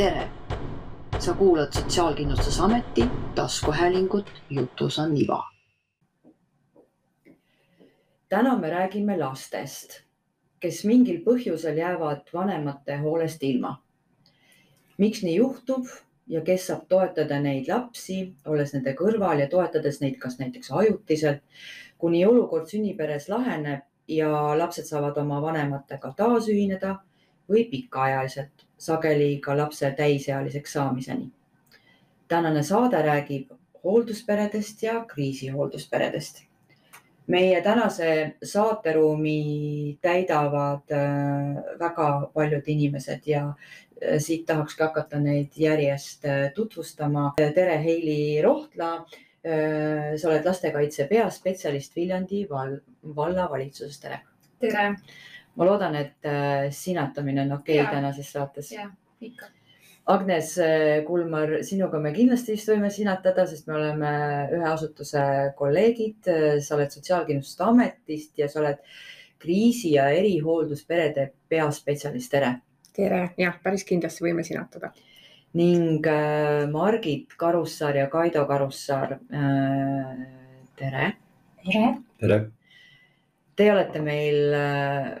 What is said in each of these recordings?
tere! sa kuulad Sotsiaalkindlustusameti taskuhäälingut Jutus on iva. täna me räägime lastest, kes mingil põhjusel jäävad vanemate hoolest ilma. miks nii juhtub ja kes saab toetada neid lapsi, olles nende kõrval ja toetades neid kas näiteks ajutiselt, kuni olukord sünniperes laheneb ja lapsed saavad oma vanematega taasühineda või pikaajaliselt, sageli ka lapse täisealiseks saamiseni. tänane saade räägib hooldusperedest ja kriisihooldusperedest. meie tänase saateruumi täidavad äh, väga paljud inimesed ja äh, siit tahakski hakata neid järjest äh, tutvustama. tere, Heili Rohtla sa oled lastekaitse peaspetsialist Viljandi val vallavalitsuses, tere. tere ma loodan, et äh, sinatamine on okei okay tänases saates. jah, ikka. Agnes äh, Kulmar, sinuga me kindlasti vist võime sinatada, sest me oleme ühe asutuse kolleegid. sa oled Sotsiaalkindlustusametist ja sa oled kriisi ja erihooldusperede peaspetsialist, tere. tere, jah, päris kindlasti võime sinatada. ning äh, Margit Karussaar ja Kaido Karussaar äh,. tere. tere. tere, Te olete meil äh,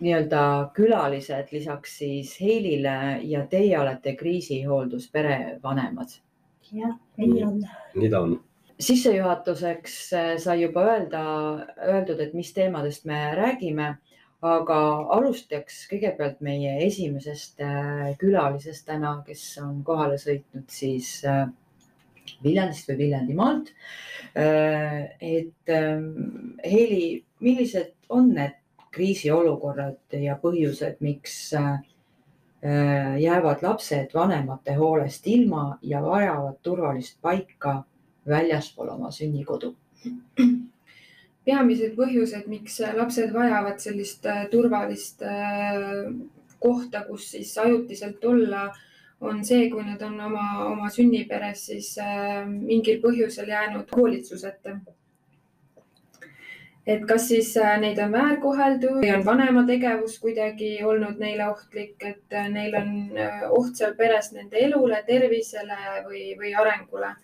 nii-öelda külalised lisaks siis Heilile ja teie olete kriisihoolduspere vanemad. jah, nii on. nii ta on. sissejuhatuseks äh, sai juba öelda, öeldud, et mis teemadest me räägime, aga alustaks kõigepealt meie esimesest äh, külalisest täna, kes on kohale sõitnud siis äh, Viljandist või Viljandimaalt. et Heili, millised on need kriisiolukorrad ja põhjused, miks äh, jäävad lapsed vanemate hoolest ilma ja vajavad turvalist paika väljaspool oma sünnikodu? peamised põhjused, miks lapsed vajavad sellist äh, turvalist äh, kohta, kus siis ajutiselt olla, on see, kui nad on oma, oma sünniperes siis mingil põhjusel jäänud hoolitsuseta. Et kas siis äh, neid on väärkoheldud või on vanema tegevus kuidagi olnud neile ohtlik, et äh, neil on äh, oht seal peres nende elule, tervisele või, või arengule.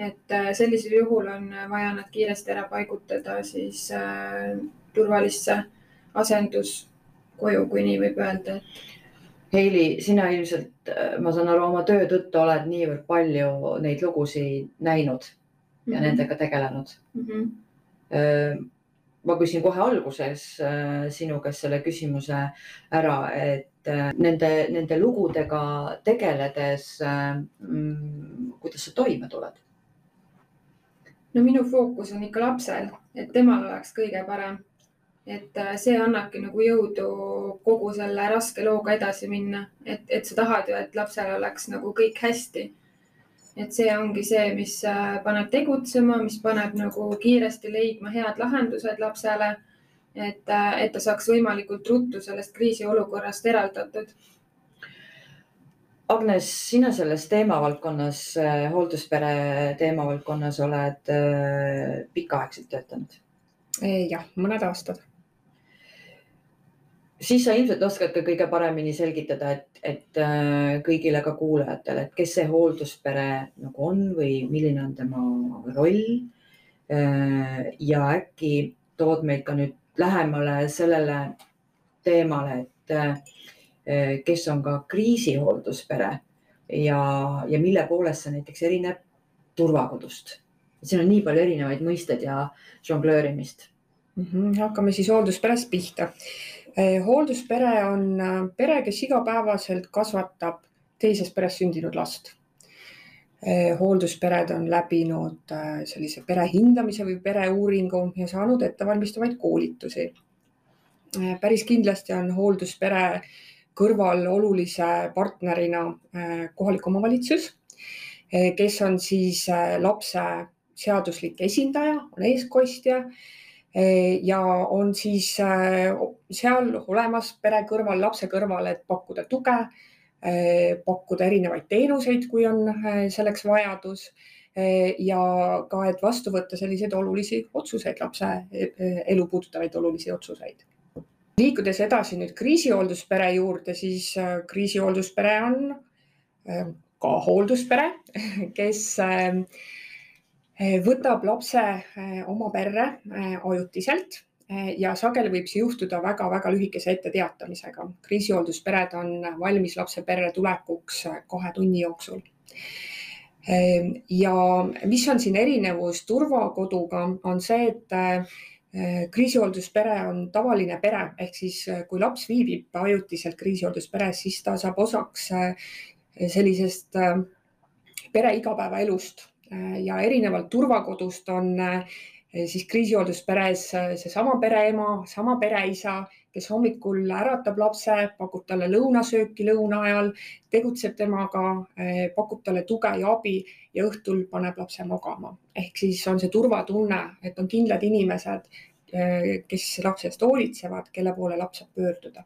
et sellisel juhul on vaja nad kiiresti ära paigutada siis äh, turvalisse asenduskoju, kui nii võib öelda, Heili, sina ilmselt, ma saan aru, oma töö tõttu oled niivõrd palju neid lugusid näinud ja Mhm. nendega tegelenud. mm. -hmm. Ma küsin kohe alguses äh, sinu käest selle küsimuse ära, et äh, nende, nende lugudega tegeledes, mm, kuidas sa toime tuled? no minu fookus on ikka lapsel, et temal oleks kõige parem. et äh, see annabki nagu jõudu kogu selle raske looga edasi minna, et, et sa tahad ju, et lapsel oleks nagu kõik hästi. Et see ongi see, mis äh, paneb tegutsema, mis paneb nagu kiiresti leidma head lahendused lapsele. et, et ta saaks võimalikult ruttu sellest kriisiolukorrast eraldatud Agnes, sina selles teemavaldkonnas, hoolduspere teemavaldkonnas oled äh, pikaaegselt töötanud. jah, mõned aastad. Siis sa ilmselt oskad ka kõige paremini selgitada, et, et äh, kõigile ka kuulajatele, et kes see hoolduspere nagu on või milline on tema roll. ja äkki tood meid ka nüüd lähemale sellele teemale, et äh, kes on ka kriisihoolduspere ja, ja mille poolest see näiteks erineb turvakodust. siin on nii palju erinevaid mõisteid ja žonglöörimist. Mm -hmm. hakkame siis hooldusperest pihta. Hoolduspere on äh, pere, kes igapäevaselt kasvatab teises peres sündinud last. hoolduspered on läbinud äh, sellise pere hindamise või pereuuringu ja saanud ettevalmistavaid koolitusi. päris kindlasti on hoolduspere kõrval olulise partnerina äh, kohalik omavalitsus, kes on siis lapse seaduslik esindaja, on eestkostja ja on siis seal olemas pere kõrval, lapse kõrval, et pakkuda tuge, pakkuda erinevaid teenuseid, kui on selleks vajadus ja ka, et vastu võtta selliseid olulisi otsuseid, lapse elu puudutavaid olulisi otsuseid. liikudes edasi nüüd kriisihoolduspere juurde, siis äh, kriisihoolduspere on äh, ka hoolduspere, kes äh, võtab lapse oma perre ajutiselt ja sageli võib see juhtuda väga-väga lühikese etteteatamisega. kriisihoolduuspered on valmis lapse perre tulekuks kahe tunni jooksul. ja mis on siin erinevus turvakoduga, on see, et kriisihoolduspere on tavaline pere, ehk siis kui laps viibib ajutiselt kriisihooldusperes, siis ta saab osaks sellisest äh, pere igapäevaelust äh, ja erinevalt turvakodust on äh, siis kriisihooldusperes seesama pereema, sama pereisa, kes hommikul äratab lapse, pakub talle lõunasööki lõuna ajal, tegutseb temaga, pakub talle tuge ja abi ja õhtul paneb lapse magama. ehk siis on see turvatunne, et on kindlad inimesed, kes lapse eest hoolitsevad, kelle poole laps saab pöörduda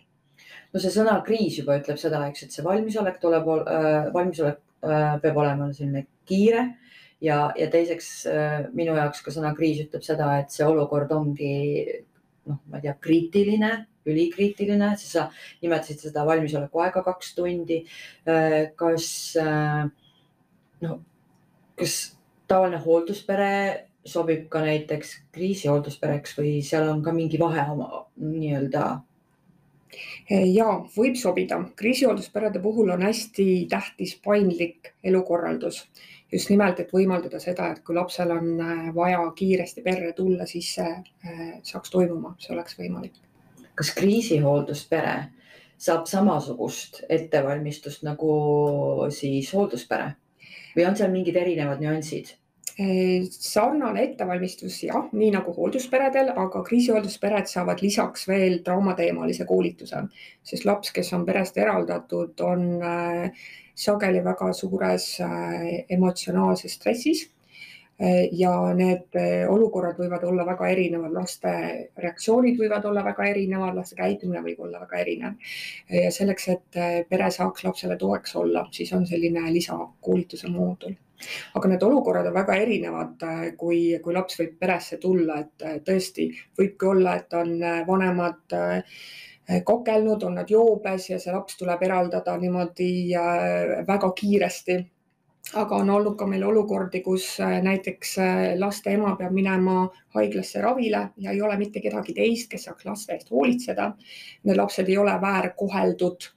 no see sõna kriis juba ütleb seda, eks, et see valmisolek tuleb äh,, valmisolek äh, peab olema selline kiire ja, ja teiseks äh, minu jaoks ka sõna kriis ütleb seda, et see olukord ongi noh, ma ei tea, kriitiline, ülikriitiline, sa nimetasid seda valmisoleku aega kaks tundi äh,. kas äh, noh, kas tavaline hoolduspere sobib ka näiteks kriisihoolduspereks või seal on ka mingi vahe oma nii-öelda ja võib sobida. kriisihooldusperede puhul on hästi tähtis paindlik elukorraldus just nimelt, et võimaldada seda, et kui lapsel on äh, vaja kiiresti perre tulla, siis see äh, saaks toimuma, see oleks võimalik. kas kriisihoolduspere saab samasugust ettevalmistust nagu siis hoolduspere või on seal mingid erinevad nüansid? Sarnane ettevalmistus jah, nii nagu hooldusperedel, aga kriisihoolduspered saavad lisaks veel traumateemalise koolituse, sest laps, kes on perest eraldatud, on äh, sageli väga suures äh, emotsionaalses stressis. Ja need olukorrad võivad olla väga erinevad, laste reaktsioonid võivad olla väga erinevad, laste käitumine võib olla väga erinev. ja selleks, et pere saaks lapsele toeks olla, siis on selline lisakoolituse moodul aga need olukorrad on väga erinevad, äh, kui, kui laps võib peresse tulla, et äh, tõesti võibki olla, et on äh, vanemad kokelnud, on nad joobes ja see laps tuleb eraldada niimoodi väga kiiresti aga on olnud ka meil olukordi, kus näiteks laste ema peab minema haiglasse ravile ja ei ole mitte kedagi teist, kes saaks laste eest hoolitseda. Need lapsed ei ole väärkoheldud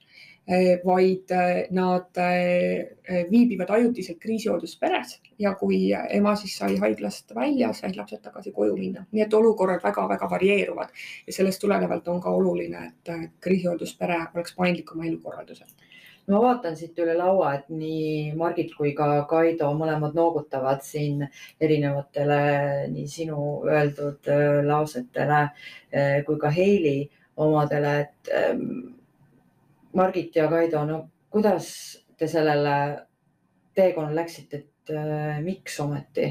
vaid eh, nad eh, viibivad ajutiselt kriisihooldusperes ja kui ema siis sai haiglast välja, said lapsed tagasi koju minna, nii et olukorrad väga-väga varieeruvad ja sellest tulenevalt on ka oluline, et kriisihoolduspere oleks paindlik oma elukorraldusel ma vaatan siit üle laua, et nii Margit kui ka Kaido mõlemad noogutavad siin erinevatele nii sinu öeldud lausetele kui ka Heili omadele, et ehm, Margit ja Kaido, no kuidas te sellele teekonnale läksite, et äh, miks ometi?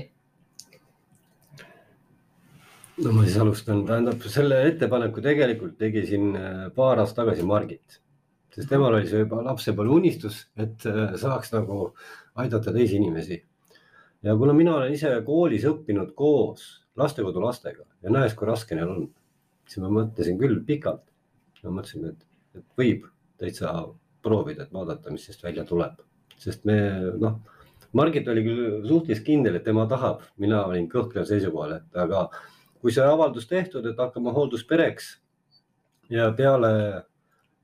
no ma siis alustan, tähendab selle ettepaneku tegelikult tegi siin äh, paar aastat tagasi Margit, sest temal oli see juba lapsepõlve unistus, et äh, saaks nagu aidata teisi inimesi. ja kuna mina olen ise koolis õppinud koos lastekodu lastega ja näes, kui raske neil on, siis ma mõtlesin küll pikalt. ma mõtlesin, et, et võib täitsa proovida, et vaadata, mis sellest välja tuleb, sest me noh, Margit oli küll suhteliselt kindel, et tema tahab, mina olin kõhkleval seisukohal, et aga kui see avaldus tehtud, et hakkame hoolduspereks ja peale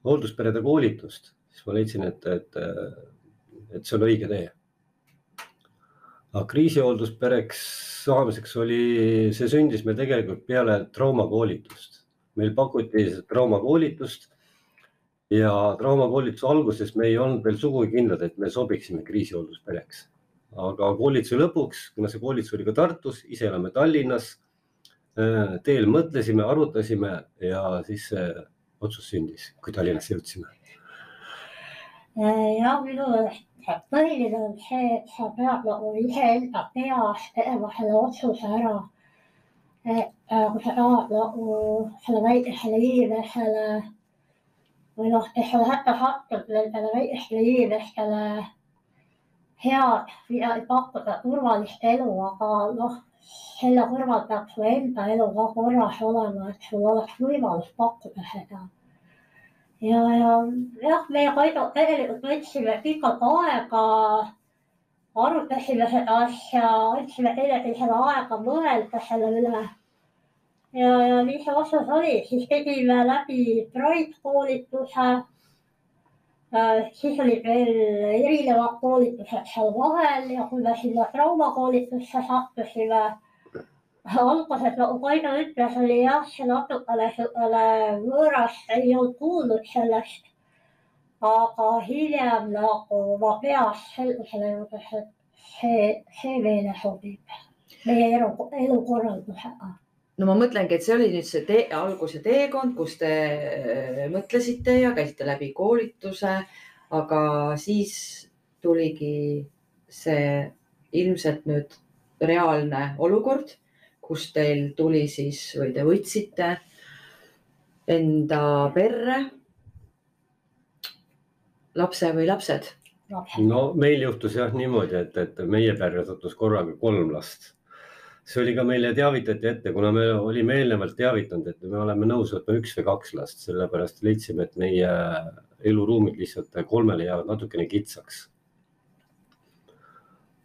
hooldusperede koolitust, siis ma leidsin, et, et, et see on õige tee. aga kriisihoolduspereks saamiseks oli, see sündis meil tegelikult peale traumakoolitust. meil pakuti traumakoolitust ja traumakoolituse alguses me ei olnud veel sugugi kindlad, et me sobiksime kriisihoolduspereks. aga koolituse lõpuks, kuna see koolitus oli ka Tartus, ise elame Tallinnas, äh, teel mõtlesime, arutasime ja siis see otsus sündis, kui Tallinnasse jõudsime. ja minu põhiline on see, et sa pead nagu iseenda peas tegema selle otsuse ära. et äh, kui sa tahad nagu selle väikesele inimesele või noh, et sa hakkad nendele väikestele inimestele head midagi pakkuda, turvalist elu, aga noh, selle kõrval peab su enda elu ka korras olema, et sul oleks võimalus pakkuda seda ja, ja jah, meie Kaido tegelikult võtsime pikalt aega, arutasime seda asja, andsime teineteisele aega mõelda selle üle. ja, ja see otsus oli, siis tegime läbi Pride koolituse. siis olid veel erinevad koolitused seal vahel ja kui me sinna traumakoolitusse sattusime alguses nagu Kaido ütles, oli jah, see natukene siukene võõras, ei olnud kuulnud sellest. aga hiljem nagu ma peas selgusele jõudes, et see, see meile sobib meie elu, elukorraldusega. No ma mõtlengi, et see oli nüüd see tee, alguse teekond, kus te äh, mõtlesite ja käisite läbi koolituse, aga siis tuligi see ilmselt nüüd reaalne olukord, kus teil tuli siis või te võtsite enda perre lapse või lapsed. no meil juhtus jah niimoodi, et, et meie perre sattus korraga kolm last. See oli ka meile teavitati ette, kuna me olime eelnevalt teavitanud, et me oleme nõus võtma üks või kaks last, sellepärast leidsime, et meie eluruumid lihtsalt kolmele jäävad natukene kitsaks.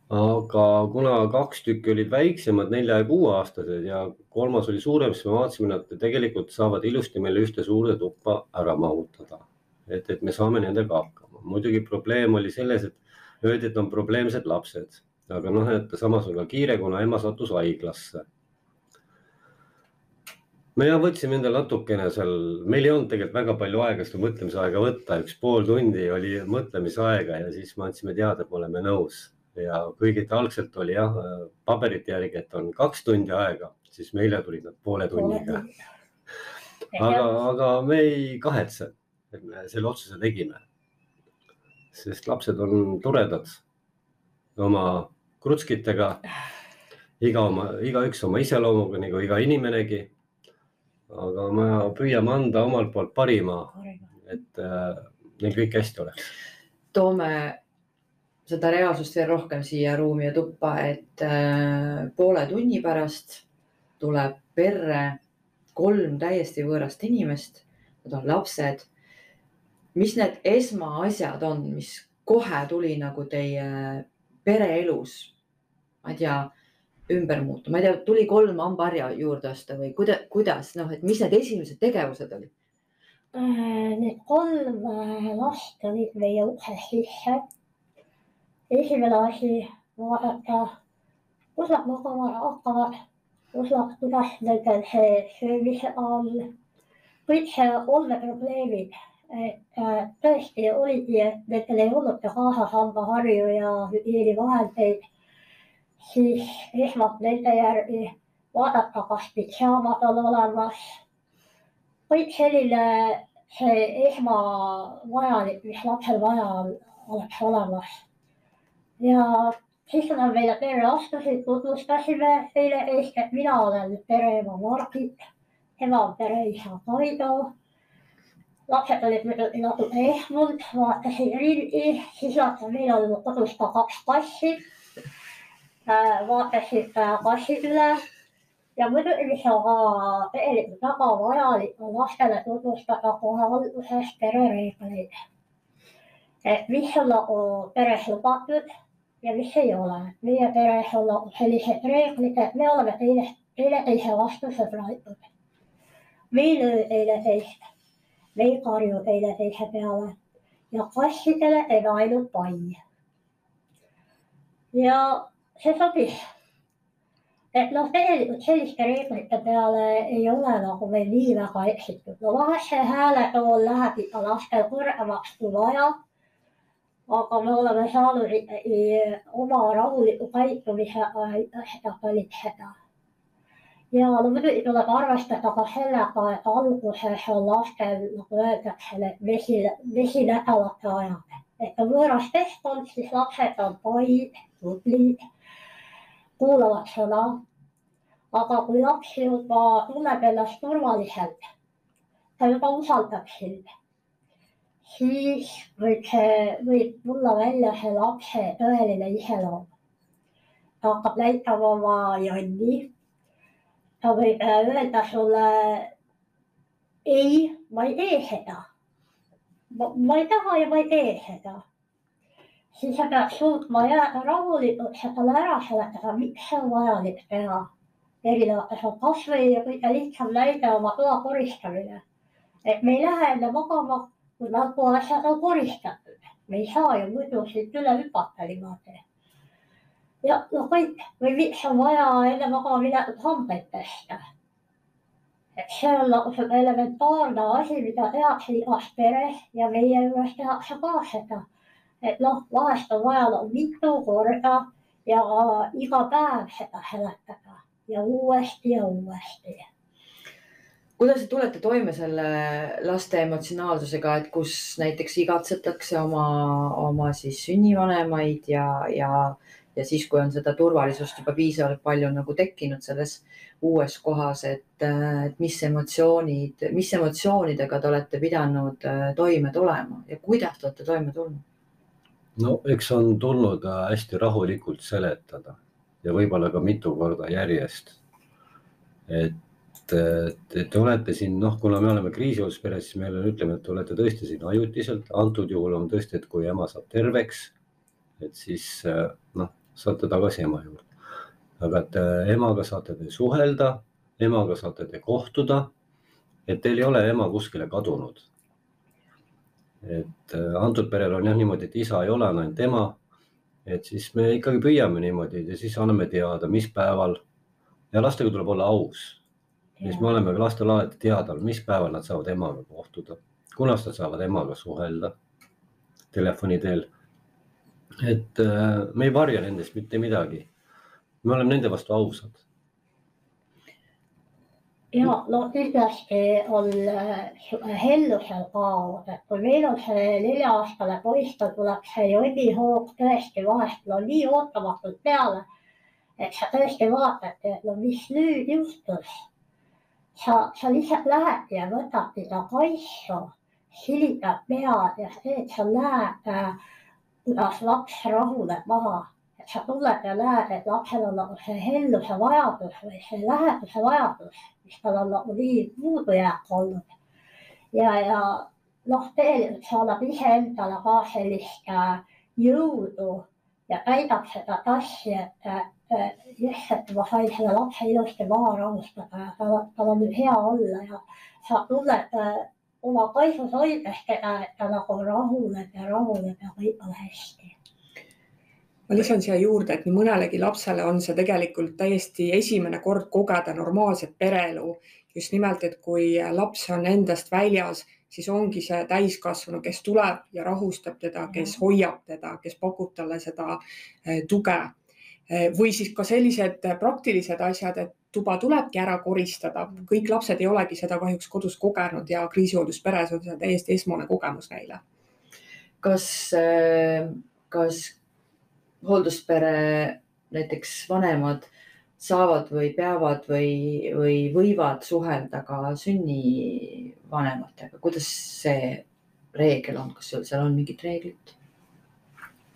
aga kuna kaks tükki olid väiksemad, nelja ja kuueaastased ja kolmas oli suurem, siis me vaatasime, nad tegelikult saavad ilusti meile ühte suurde tuppa ära mahutada. et, et me saame nendega hakkama. muidugi probleem oli selles, et öeldi, et on probleemsed lapsed, aga noh, et samas on ka kiire, kuna ema sattus haiglasse. me ja võtsime endale natukene seal, meil ei olnud tegelikult väga palju aega seda mõtlemisaega võtta, üks pool tundi oli mõtlemisaega ja siis me andsime teada, et me oleme nõus ja kuigi ta algselt oli jah, paberite järgi, et on kaks tundi aega, siis meile tulid nad poole tunniga. aga, aga me ei kahetse, et me selle otsuse tegime. sest lapsed on toredad oma krutskitega, iga oma, igaüks oma iseloomuga nagu iga inimenegi. aga me püüame anda omalt poolt parima, et äh, neil kõik hästi oleks. toome seda reaalsust veel rohkem siia ruumi ja tuppa, et äh, poole tunni pärast tuleb perre kolm täiesti võõrast inimest, nad on lapsed. mis need esmaasjad on, mis kohe tuli nagu teie pereelus, ma ei tea, ümber muuta, ma ei tea, tuli kolm hambaharja juurde osta või kuidas, kuidas noh, et mis need esimesed tegevused olid? Need kolm äh, last olid meie ukse sisse. esimene asi, vaadata, kus nad magama hakkavad, kus nad, kuidas nendel see söömisega on. kõik see olmeprobleemid, äh, tõesti oligi, nendel ei olnud ka kaasas hambaharju ja hügieenivahendeid. siis esmalt nende järgi vaadata, kas pidžaamad on olemas. kõik selline, see esmavajalik, mis lapsel vaja on, oleks olemas. ja siis nad meile perre astusid, tutvustasime neile eeskätt, mina olen pereema Margit, tema on pereisa Kaido. Lapsed olid muidugi natuke ehmunud, vaatasid ringi, siis nad, meil on kodus ka kaks kassi. vaatasid äh, kassid üle ja muidugi, mis on ka tegelikult väga vajalik, on lastele tutvustada kohe alguses perereegleid. et mis on nagu peres lubatud ja mis ei ole. meie peres on nagu sellised reeglid, et me oleme teine, teineteise vastu sõbralikud. me ei löö teineteist, me ei karju teineteise peale ja kassidele teeme ainult pai. ja see sobis et noh, tegelikult selliste reeglite peale ei ole nagu meil nii väga eksitud. no vahest see hääletool läheb ikka lastel kõrgemaks kui vaja. aga me oleme saanud ikkagi oma rahuliku käitumisega seda kalitseda. Ja muidugi tuleb arvestada ka sellega, et alguses on lastel nagu öeldakse, need mesi, mesinädalate ajad. et on võõras keskkond, siis lapsed on poid, tublid kuulavad sõna. aga kui laps juba tunneb ennast turvaliselt, ta juba usaldab sind, siis võib see, võib tulla välja see lapse tõeline iseloom. ta hakkab näitama oma jonni. Öelda sulle ei, ma ei tee seda. ma, ei taha ja ma ei tee seda. siis sa pead suutma jääda rahulikult seda ära seletada, miks see on vajalik teha. erinevates on kasvõi kõige lihtsam näide oma toa koristamine. et me ei lähe enne magama, kui nad pole asjad on koristatud. me ei saa ju muidu siit üle hüpata niimoodi. Ja no kõik või miks on vaja enne magama minekut hambaid pesta et see on nagu sihuke elementaarne asi, mida tehakse igas peres ja meie juures tehakse ka seda. et noh, vahest on vaja nagu mitu korda ja iga päev seda seletada ja uuesti ja uuesti. kuidas te tulete toime selle laste emotsionaalsusega, et kus näiteks igatsetakse oma, oma siis sünnivanemaid ja, ja, ja siis, kui on seda turvalisust juba piisavalt palju nagu tekkinud selles uues kohas, et, et mis emotsioonid, mis emotsioonidega te olete pidanud äh, toime tulema ja kuidas te olete toime tulnud? no eks on tulnud äh, hästi rahulikult seletada ja võib-olla ka mitu korda järjest. et, et te olete siin, noh, kuna me oleme kriisiosperes, siis me ütleme, et te olete tõesti siin ajutiselt, antud juhul on tõesti, et kui ema saab terveks, et siis äh, noh, saate tagasi ema juurde aga et äh, emaga saate te suhelda, emaga saate te kohtuda. et teil ei ole ema kuskile kadunud. et äh, antud perel on jah niimoodi, et isa ei ole, on ainult ema. et siis me ikkagi püüame niimoodi ja siis anname teada, mis päeval ja lastega tuleb olla aus. siis me oleme ka lastele alati teada, mis päeval nad saavad emaga kohtuda, kunas nad saavad emaga suhelda telefoni teel. Et äh, me ei varja nendest mitte midagi me oleme nende vastu ausad. ja no kindlasti on äh, hellusel ka, et kui meil on see nelja-aastane poiss, tal tuleb see jonnihoog tõesti vahest no nii ootamatult peale, et sa tõesti vaatad, et no mis nüüd juhtus. sa, sa lihtsalt lähed ja võtad teda kaisu, silitad pead ja see, et sa näed, äh, kuidas laps rahuneb maha sa tunned ja näed, et lapsel on nagu see helluse vajadus või see läheduse vajadus, mis tal on nagu nii puudujääk olnud. ja, ja noh, tegelikult see annab iseendale ka sellist jõudu ja täidab seda tassi, et äh, lihtsalt ma sain selle lapse ilusti maha rahustada ja tal, tal on hea olla ja sa tunned oma kaisus hoides teda, et ta nagu rahuneb ja rahuneb ja kõik on hästi ma lisan siia juurde, et nii mõnelegi lapsele on see tegelikult täiesti esimene kord kogeda normaalset pereelu. just nimelt, et kui laps on endast väljas, siis ongi see täiskasvanu, kes tuleb ja rahustab teda, kes hoiab teda, kes pakub talle seda eh, tuge. Eh, või siis ka sellised praktilised asjad, et tuba tulebki ära koristada, kõik lapsed ei olegi seda kahjuks kodus kogenud ja kriisihooldusperes on see täiesti esmane kogemus neile. kas, eh, kas hoolduspere näiteks vanemad saavad või peavad või, või võivad suhelda ka sünnivanematega, kuidas see reegel on, kas seal on mingid reeglid?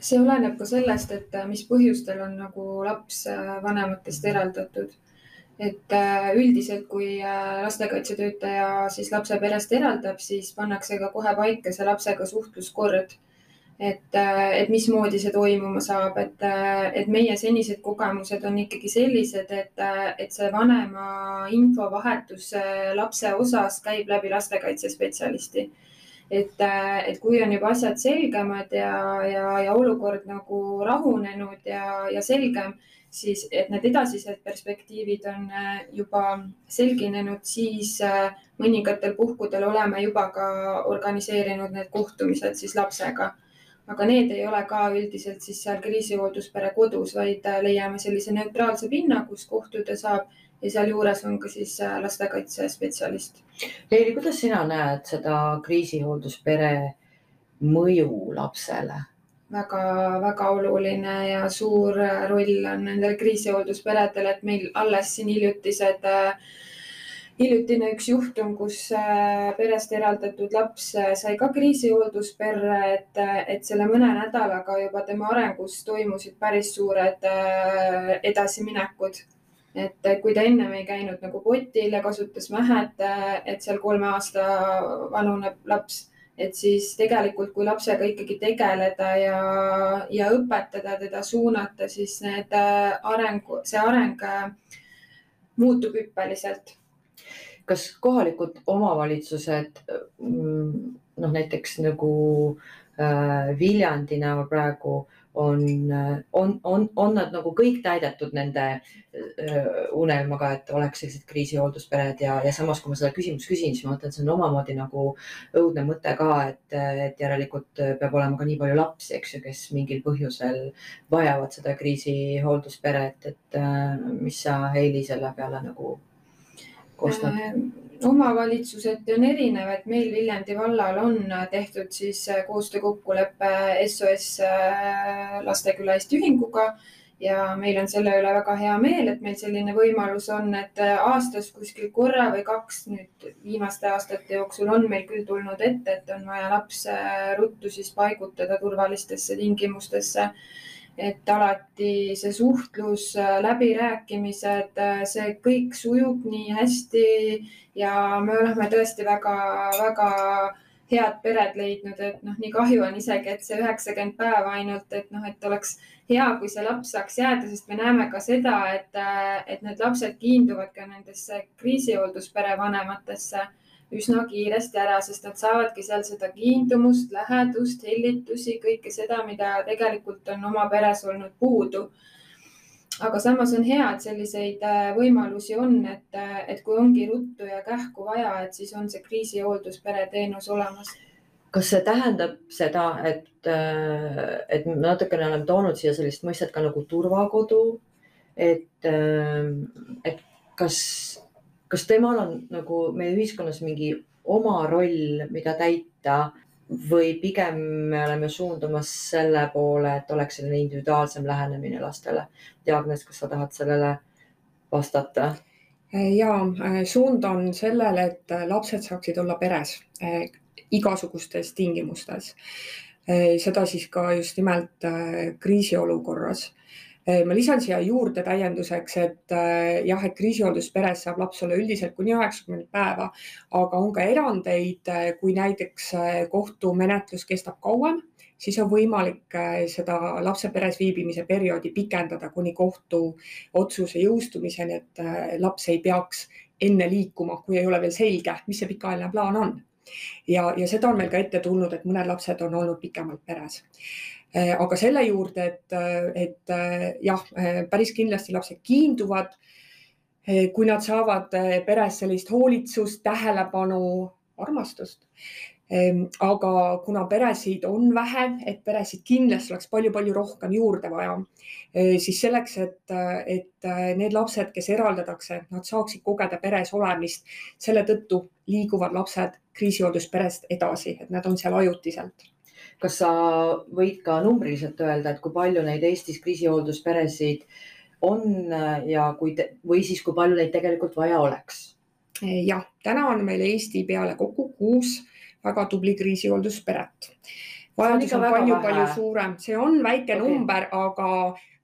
see oleneb ka sellest, et mis põhjustel on nagu laps äh, vanematest eraldatud. Et äh, üldiselt, kui äh, lastekaitsetöötaja siis lapse perest eraldab, siis pannakse ka kohe paika see lapsega suhtluskord et, äh, et mismoodi see toimuma saab, et, et meie senised kogemused on ikkagi sellised, et, et see vanema infovahetus lapse osas käib läbi lastekaitsespetsialisti. et, et kui on juba asjad selgemad ja, ja, ja olukord nagu rahunenud ja, ja selgem, siis et need edasised perspektiivid on juba selginenud, siis mõningatel puhkudel oleme juba ka organiseerinud need kohtumised siis lapsega aga need ei ole ka üldiselt siis seal kriisihoolduspere kodus, vaid äh, leiame sellise neutraalse pinna, kus kohtuda saab ja sealjuures on ka siis äh, lastekaitsespetsialist. Leili, kuidas sina näed seda kriisihoolduspere mõju lapsele? Väga-väga oluline ja suur roll on nendel kriisihooldusperedel, et meil alles siin hiljutised äh, hiljutine üks juhtum, kus äh, perest eraldatud laps äh, sai ka kriisihooldusperre, et, äh, et selle mõne nädalaga juba tema arengus toimusid päris suured edasiminekud. et kui ta ennem ei käinud nagu potil ja kasutas mähet, et seal kolme aasta vanune laps, et siis tegelikult, kui lapsega ikkagi tegeleda ja, ja õpetada teda, suunata, siis need äh, arengu, see areng äh, muutub hüppeliselt. kas kohalikud omavalitsused, mm, noh näiteks nagu äh, Viljandi näol praegu on, on, on, on nad nagu kõik täidetud nende äh, unelmaga, et oleks sellised kriisihoolduspered ja, ja samas, kui ma seda küsimust küsin, siis ma mõtlen, et see on omamoodi nagu õudne mõte ka, et, et järelikult peab olema ka nii palju lapsi, eks ju, kes mingil põhjusel vajavad seda kriisihoolduspered, et äh, mis sa, Heili, selle peale nagu kostad? omavalitsuseti on erinev, et meil Viljandi vallal on tehtud siis koostöökokkulepe SOS Lasteküla Eesti Ühinguga ja meil on selle üle väga hea meel, et meil selline võimalus on, et aastas kuskil korra või kaks nüüd viimaste aastate jooksul on meil küll tulnud ette, et on vaja laps ruttu siis paigutada turvalistesse tingimustesse. Et alati see suhtlus, läbirääkimised, see kõik sujub nii hästi ja me oleme tõesti väga-väga head pered leidnud, et noh, nii kahju on isegi, et see üheksakümmend päeva ainult, et noh, et oleks hea, kui see laps saaks jääda, sest me näeme ka seda, et, et need lapsed kiinduvad ka nendesse kriisihoolduspere vanematesse üsna kiiresti ära, sest nad saavadki seal seda kiindumust, lähedust, hellitusi, kõike seda, mida tegelikult on oma peres olnud puudu. aga samas on hea, et selliseid äh, võimalusi on, et, et kui ongi ruttu ja kähku vaja, et siis on see kriisihooldus pereteenus olemas kas see tähendab seda, et, äh, et me natukene oleme toonud siia sellist mõistet ka nagu turvakodu, et, et kas kas temal on nagu meie ühiskonnas mingi oma roll, mida täita või pigem me oleme suundumas selle poole, et oleks selline individuaalsem lähenemine lastele? Diagnes, kas sa tahad sellele vastata? ja suund on sellele, et lapsed saaksid olla peres igasugustes tingimustes. Eh, seda siis ka just nimelt eh, kriisiolukorras Äh, ma lisan siia juurde täienduseks, et äh, jah, et kriisihooldusperes saab laps olla üldiselt kuni üheksakümmend päeva, aga on ka erandeid, äh, kui näiteks kohtumenetlus kestab kauem, siis on võimalik seda lapse peres viibimise perioodi pikendada kuni kohtuotsuse jõustumiseni, et laps ei peaks enne liikuma, kui ei ole veel selge, mis see pikaajaline plaan on. Ja, ja seda on meil ka ette tulnud, et mõned lapsed on olnud pikemalt peres Äh, aga selle juurde, et, et äh, jah, äh, päris kindlasti lapsed kiinduvad, kui nad saavad peres sellist hoolitsust, tähelepanu, armastust. Ähm, aga kuna peresid on vähe, et peresid kindlasti oleks palju-palju rohkem juurde vaja, siis selleks, et, et need lapsed, kes eraldatakse, nad saaksid kogeda peres olemist, selle tõttu liiguvad lapsed kriisihooldusperest edasi, et nad on seal ajutiselt kas sa võid ka numbriliselt öelda, et kui palju neid Eestis kriisihooldusperesid on äh, ja kui või siis kui palju neid tegelikult vaja oleks? jah, täna on meil Eesti peale kokku kuus väga tubli kriisihooldusperet. vajadus on palju-palju suurem, see on väike okay. number, aga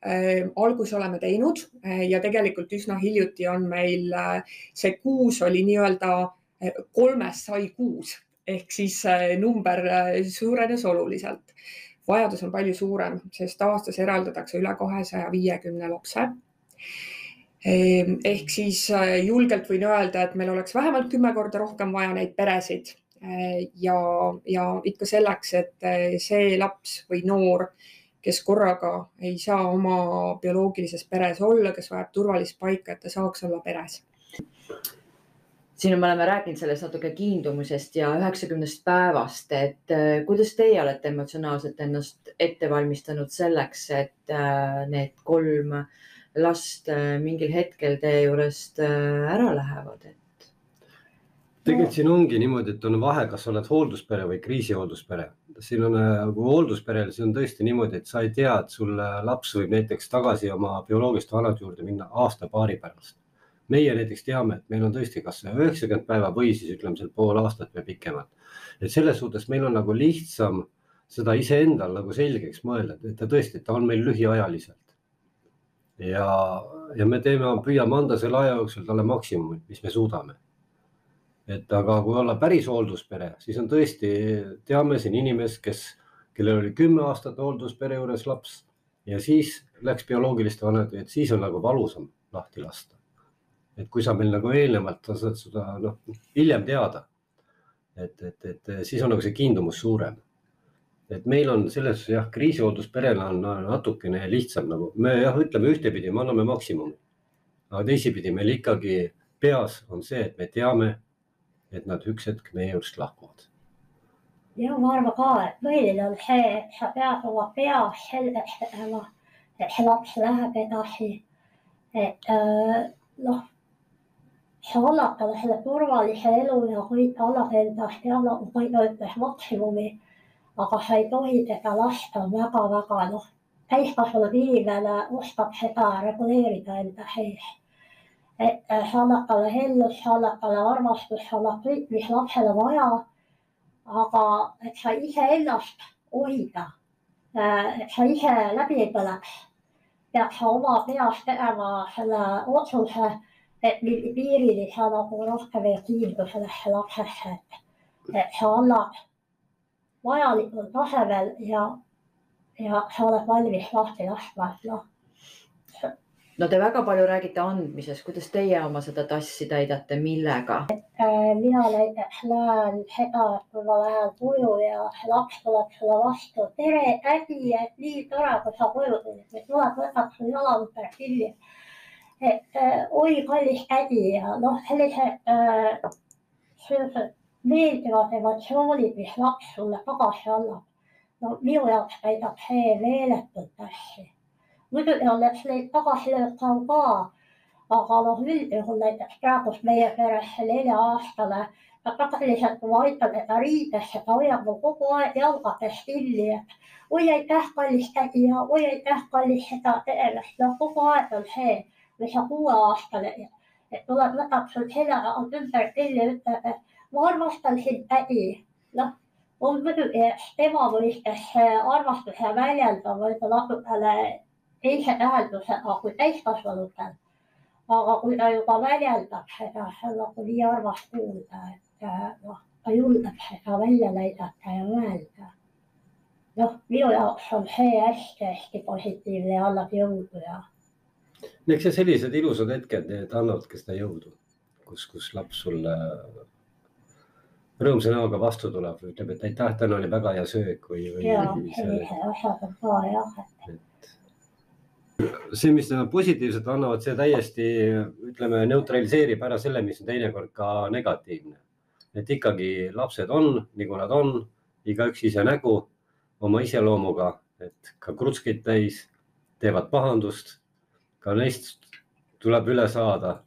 äh, alguse oleme teinud äh, ja tegelikult üsna hiljuti on meil äh, see kuus oli nii-öelda äh, kolmest sai kuus ehk siis äh, number äh, suurenes oluliselt. vajadus on palju suurem, sest aastas eraldatakse üle kahesaja viiekümne lapse. Ehm, ehk siis äh, julgelt võin öelda, et meil oleks vähemalt kümme korda rohkem vaja neid peresid ja, ja ikka selleks, et see laps või noor, kes korraga ei saa oma bioloogilises peres olla, kes vajab turvalist paika, et ta saaks olla peres siin me oleme rääkinud sellest natuke kiindumisest ja üheksakümnest päevast, et äh, kuidas teie olete emotsionaalselt ennast ette valmistanud selleks, et äh, need kolm last äh, mingil hetkel teie juurest ära lähevad, et? tegelikult siin ongi niimoodi, et on vahe, kas sa oled hoolduspere või kriisihoolduspere. siin on nagu hooldusperel, see on tõesti niimoodi, et sa ei tea, et sul laps võib näiteks tagasi oma bioloogiliste vanade juurde minna aasta-paari pärast meie näiteks teame, et meil on tõesti kas üheksakümmend päeva või siis ütleme seal pool aastat või pikemalt. et selles suhtes meil on nagu lihtsam seda iseendal nagu selgeks mõelda, et ta tõesti, ta on meil lühiajaliselt. ja, ja me teeme, püüame anda selle aja jooksul talle maksimumi, mis me suudame. et aga kui olla päris hoolduspere, siis on tõesti, teame siin inimest, kes, kellel oli kümme aastat hoolduspere juures laps ja siis läks bioloogiliste vanemate, et siis on nagu valusam lahti lasta. Et kui sa meil nagu eelnevalt sa saad seda noh, hiljem teada, et, et, et siis on nagu see kiindumus suurem. et meil on selles jah, kriisihooldusperena on natukene lihtsam nagu me jah, ütleme ühtepidi, me anname maksimumi. aga teisipidi meil ikkagi peas on see, et me teame, et nad üks hetk meie juurest lahkuvad ja ma arvan ka, et põhiline on see, sa pead oma peas selgeks tegema, et see laps läheb edasi. et äh, noh, sa annad talle selle turvalise elu ja kõik annab endast ja annab võib-olla ütles maksimumi. aga sa ei tohi teda lasta väga-väga noh, täiskasvanud inimene oskab seda reguleerida enda sees et äh, sa annad talle hellust, sa annad talle armastust, sa annad kõik, mis lapsel on vaja aga et sa iseennast hoida, et sa ise läbi ei põleks, pead sa oma peas tegema selle otsuse, et mingi piirini sa nagu rohkem ei kiindu sellesse lapsesse, et, sa annad vajalikul tasemel ja, ja sa oled valmis lahti laskma, et noh no te väga palju räägite andmisest, kuidas teie oma seda tassi täidate, millega? Äh, mina näiteks näen seda, et kui ma lähen koju ja laps tuleb sulle vastu, tere tädi, et nii tore, kui sa koju tulid, et tuleb, võtab su jalamõtte kinni. Tädi ja noh, sellised äh, sellised meeldivad emotsioonid, mis laps sulle tagasi annab. no minu jaoks täidab see meeletult hästi muidugi on eks neid tagasilööke on ka, aga noh, üldjuhul näiteks praegust meie peres nelja-aastane, ta praktiliselt, kui ma aitan teda riidesse, ta hoiab mul kogu aeg jalgadest kinni, et oi aitäh, kallis tädi ja oi aitäh, kallis seda tegemist, noh kogu aeg on see või see kuueaastane, et tuleb, võtab sul selja ümber kinni, ütleb, et ma armastan sind, tädi. noh, on muidugi tema mõistes armastuse väljendab võib-olla natukene teise tähendusega kui täiskasvanutel. aga kui ta juba väljendab seda, see on nagu nii armas kuulda, et äh, noh, ta julgeb seda välja näidata ja öelda. noh, minu jaoks on see hästi-hästi positiivne ja annab jõudu ja. Eks see sellised ilusad hetked, need annavadki seda jõudu, kus, kus laps sulle rõõmsa näoga vastu tuleb, ütleb, et aitäh, täna oli väga hea söök või, või. ja, sellised asjad on ka jah, et see, mis nad positiivselt annavad, see täiesti ütleme, neutraliseerib ära selle, mis on teinekord ka negatiivne. et ikkagi lapsed on nagu nad on, igaüks ise nägu oma iseloomuga, et ka krutskid täis, teevad pahandust, ka neist tuleb üle saada.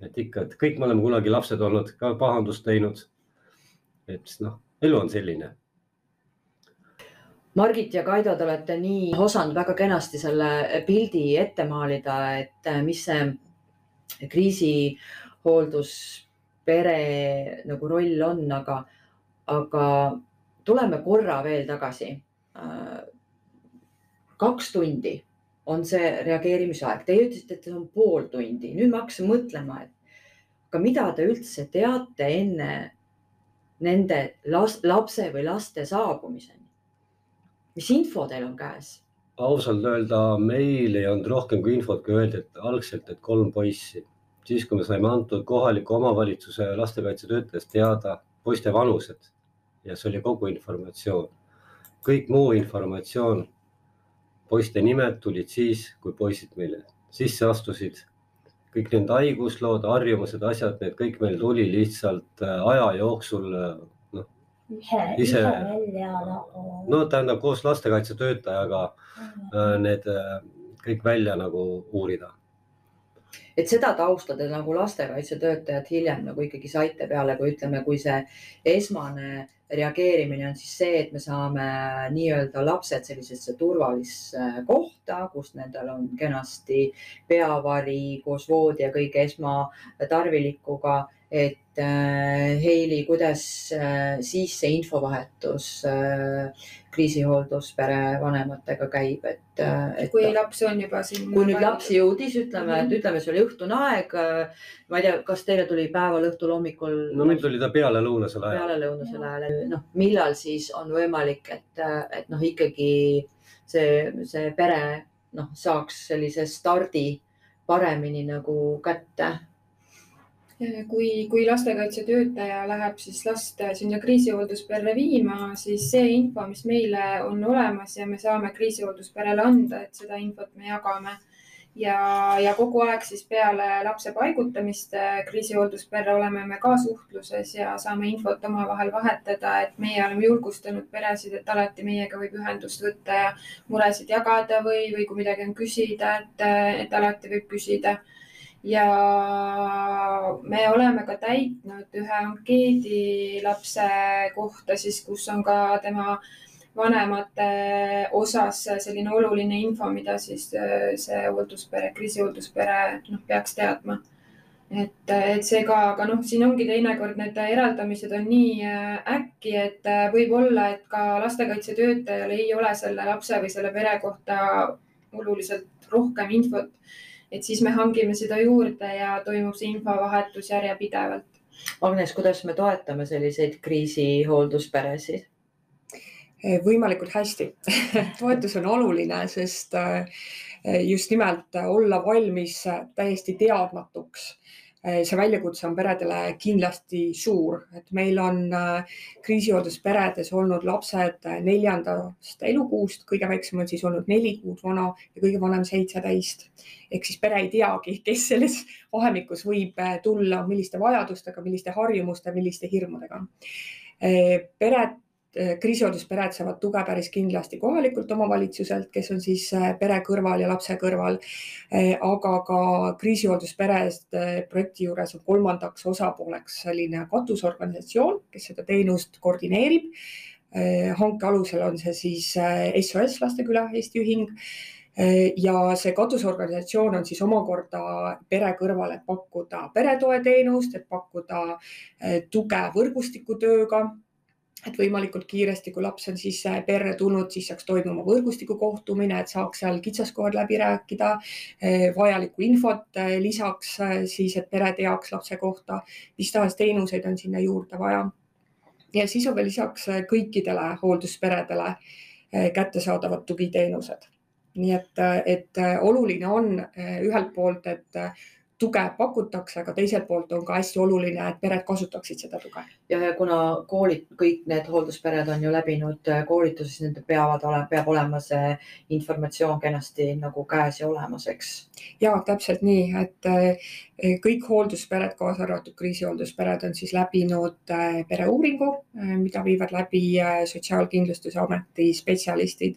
et ikka, et kõik me oleme kunagi lapsed olnud, ka pahandust teinud. et noh, elu on selline Margit ja Kaido, te olete nii osanud väga kenasti selle pildi ette maalida, et äh, mis see kriisihoolduspere nagu roll on, aga, aga tuleme korra veel tagasi. Äh, kaks tundi on see reageerimisaeg, teie ütlesite, et see on pool tundi, nüüd ma hakkasin mõtlema, et aga mida te üldse teate enne nende las, lapse või laste saabumiseni? mis info teil on käes? ausalt öelda, meil ei olnud rohkem kui infot, kui öeldi, et algselt, et kolm poissi. siis, kui me saime antud kohaliku omavalitsuse lastekaitsetöötajast teada poiste vanused ja see oli kogu informatsioon. kõik muu informatsioon, poiste nimed tulid siis, kui poisid meile sisse astusid. kõik nende haiguslood, harjumused, asjad, need kõik meil tuli lihtsalt äh, aja jooksul äh, ise, ise välja nagu. no tähendab koos lastekaitsetöötajaga äh, need äh, kõik välja nagu uurida. et seda tausta te nagu lastekaitsetöötajad hiljem nagu ikkagi saite peale, kui ütleme, kui see esmane reageerimine on siis see, et me saame nii-öelda lapsed sellisesse turvalisse kohta, kus nendel on kenasti peavari koos voodi ja kõige esmatarvilikuga et äh, Heili, kuidas äh, siis see infovahetus äh, kriisihoolduspere vanematega käib, et, et kui laps on juba siin. kui nüüd laps jõudis, ütleme mm, -hmm. et ütleme, see oli õhtune aeg. ma ei tea, kas teile tuli päeval, õhtul, hommikul? no meil tuli ta pealelõunasel ajal. pealelõunasel ajal, noh, millal siis on võimalik, et, et noh, ikkagi see, see pere noh, saaks sellise stardi paremini nagu kätte kui, kui lastekaitsetöötaja läheb siis last sinna kriisihooldusperre viima, siis see info, mis meile on olemas ja me saame kriisihooldusperele anda, et seda infot me jagame. ja, ja kogu aeg siis peale lapse paigutamist kriisihooldusperre oleme me ka suhtluses ja saame infot omavahel vahetada, et meie oleme julgustanud peresid, et alati meiega võib ühendust võtta ja muresid jagada või, või kui midagi on küsida, et, et alati võib küsida ja me oleme ka täitnud ühe ankeedi lapse kohta siis, kus on ka tema vanemate osas selline oluline info, mida siis äh, see hoolduspere, kriisihoolduspere noh, peaks teadma. et, et see ka, aga noh, siin ongi teinekord need eraldamised on nii äh, äkki, et äh, võib-olla, et ka lastekaitsetöötajal ei ole selle lapse või selle pere kohta oluliselt rohkem infot et siis me hangime seda juurde ja toimub see infovahetus järjepidevalt. Agnes, kuidas me toetame selliseid kriisihooldusperesid? Eh, võimalikult hästi toetus on oluline, sest eh, just nimelt olla valmis täiesti teadmatuks see väljakutse on peredele kindlasti suur, et meil on eh, kriisihooldusperedes olnud lapsed eh, neljandast elukuust, kõige väiksem on siis olnud neli kuud vana ja kõige vanem seitseteist. ehk siis pere ei teagi, kes selles vahemikus võib tulla, milliste vajadustega, milliste harjumuste, milliste hirmudega. pered Eh, kriisihoolduspered saavad tuge päris kindlasti kohalikult omavalitsuselt, kes on siis eh, pere kõrval ja lapse kõrval. Eh, aga ka kriisihooldusperest projekti juures on kolmandaks osapooleks selline katusorganisatsioon, kes seda teenust koordineerib. hanke alusel on see siis SOS Lasteküla Eesti Ühing ja see katusorganisatsioon on siis omakorda pere kõrval, et pakkuda peretoeteenust, et pakkuda tuge võrgustikutööga et võimalikult kiiresti, kui laps on siis perre tulnud, siis saaks toimuma võrgustiku kohtumine, et saaks seal kitsaskohad läbi rääkida, äh, vajalikku infot äh, lisaks siis, et pere teaks lapse kohta, mis tahes teenuseid on sinna juurde vaja. ja siis on veel lisaks kõikidele hooldusperedele kättesaadavad tugiteenused. nii et, et oluline on ühelt poolt, et tuge pakutakse, aga teiselt poolt on ka hästi oluline, et pered kasutaksid seda tuge. ja, ja kuna koolid, kõik need hoolduspered on ju läbinud äh, koolitusi, siis nendel peavad olema, peab olema see informatsioon kenasti nagu käes ja olemas, eks. ja täpselt nii, et äh, kõik hoolduspered, kaasa arvatud kriisihoolduspered, on siis läbinud äh, pereuuringu, mida viivad läbi Sotsiaalkindlustusameti spetsialistid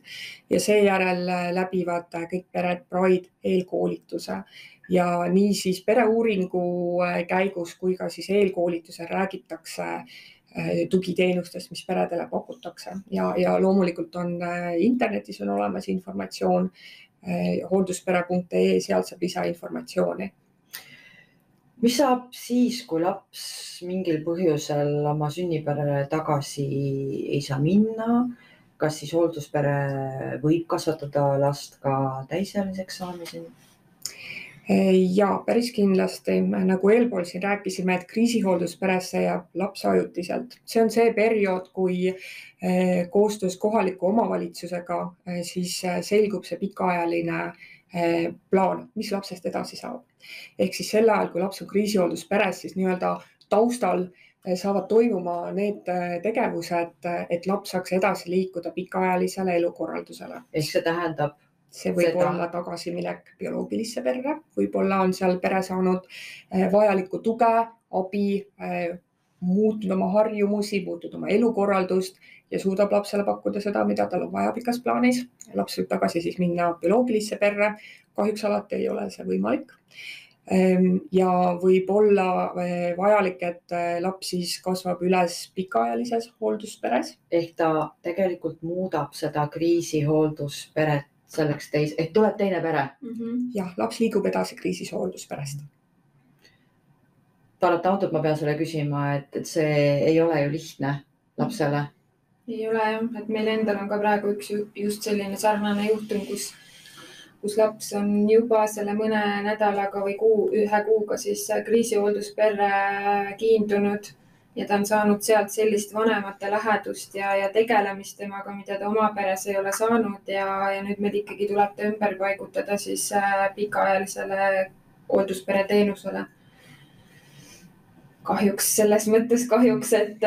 ja seejärel läbivad kõik pered Pride eelkoolituse ja nii siis pereuuringu äh, käigus kui ka siis eelkoolitusel räägitakse äh, tugiteenustest, mis peredele pakutakse ja, ja loomulikult on äh, internetis on olemas informatsioon hoolduspere.ee, sealt saab lisainformatsiooni mis saab siis, kui laps mingil põhjusel oma sünniperele tagasi ei saa minna? kas siis hoolduspere võib kasvatada last ka täisealiseks saamiseni? Ja päris kindlasti, nagu eelpool siin rääkisime, et kriisihooldusperesse jääb laps ajutiselt, see on see periood, kui eh, koostöös kohaliku omavalitsusega eh, siis eh, selgub see pikaajaline plaan, mis lapsest edasi saab. ehk siis sel ajal, kui laps on kriisihooldusperes, siis nii-öelda taustal saavad toimuma need tegevused, et laps saaks edasi liikuda pikaajalisele elukorraldusele. ehk see tähendab see võib Seda. olla tagasiminek bioloogilisse perre, võib-olla on seal pere saanud eh, vajalikku tuge, abi, eh, muutnud oma harjumusi, muutnud oma elukorraldust ja suudab lapsele pakkuda seda, mida tal on vaja pikas plaanis. laps võib tagasi siis minna bioloogilisse perre. kahjuks alati ei ole see võimalik. Ehm, ja võib olla eh, vajalik, et laps siis kasvab üles pikaajalises hooldusperes. ehk ta tegelikult muudab seda kriisihooldusperet selleks teis-, ehk tuleb teine pere mm. -hmm. jah, laps liigub edasi kriisis hooldusperest. paratamatult ma pean sulle küsima, et, et see ei ole ju lihtne lapsele. ei ole jah, et meil endal on ka praegu üks ju- just selline sarnane juhtum, kus, kus laps on juba selle mõne nädalaga või kuu, ühe kuuga siis kriisihooldusperre kiindunud ja ta on saanud sealt sellist vanemate lähedust ja, ja tegelemist temaga, mida ta oma peres ei ole saanud ja, ja nüüd meil ikkagi tuleb ta ümber paigutada siis äh, pikaajalisele hoolduspere teenusele. kahjuks selles mõttes kahjuks, et,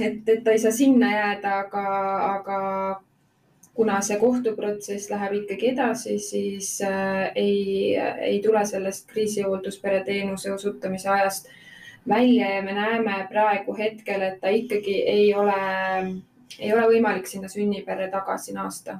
et, et ta ei saa sinna jääda, aga, aga kuna see kohtuprotsess läheb ikkagi edasi, siis äh, ei, ei tule sellest kriisihoolduspere teenuse osutamise ajast välja ja me näeme praegu hetkel, et ta ikkagi ei ole, ei ole võimalik sinna sünniperre tagasi naasta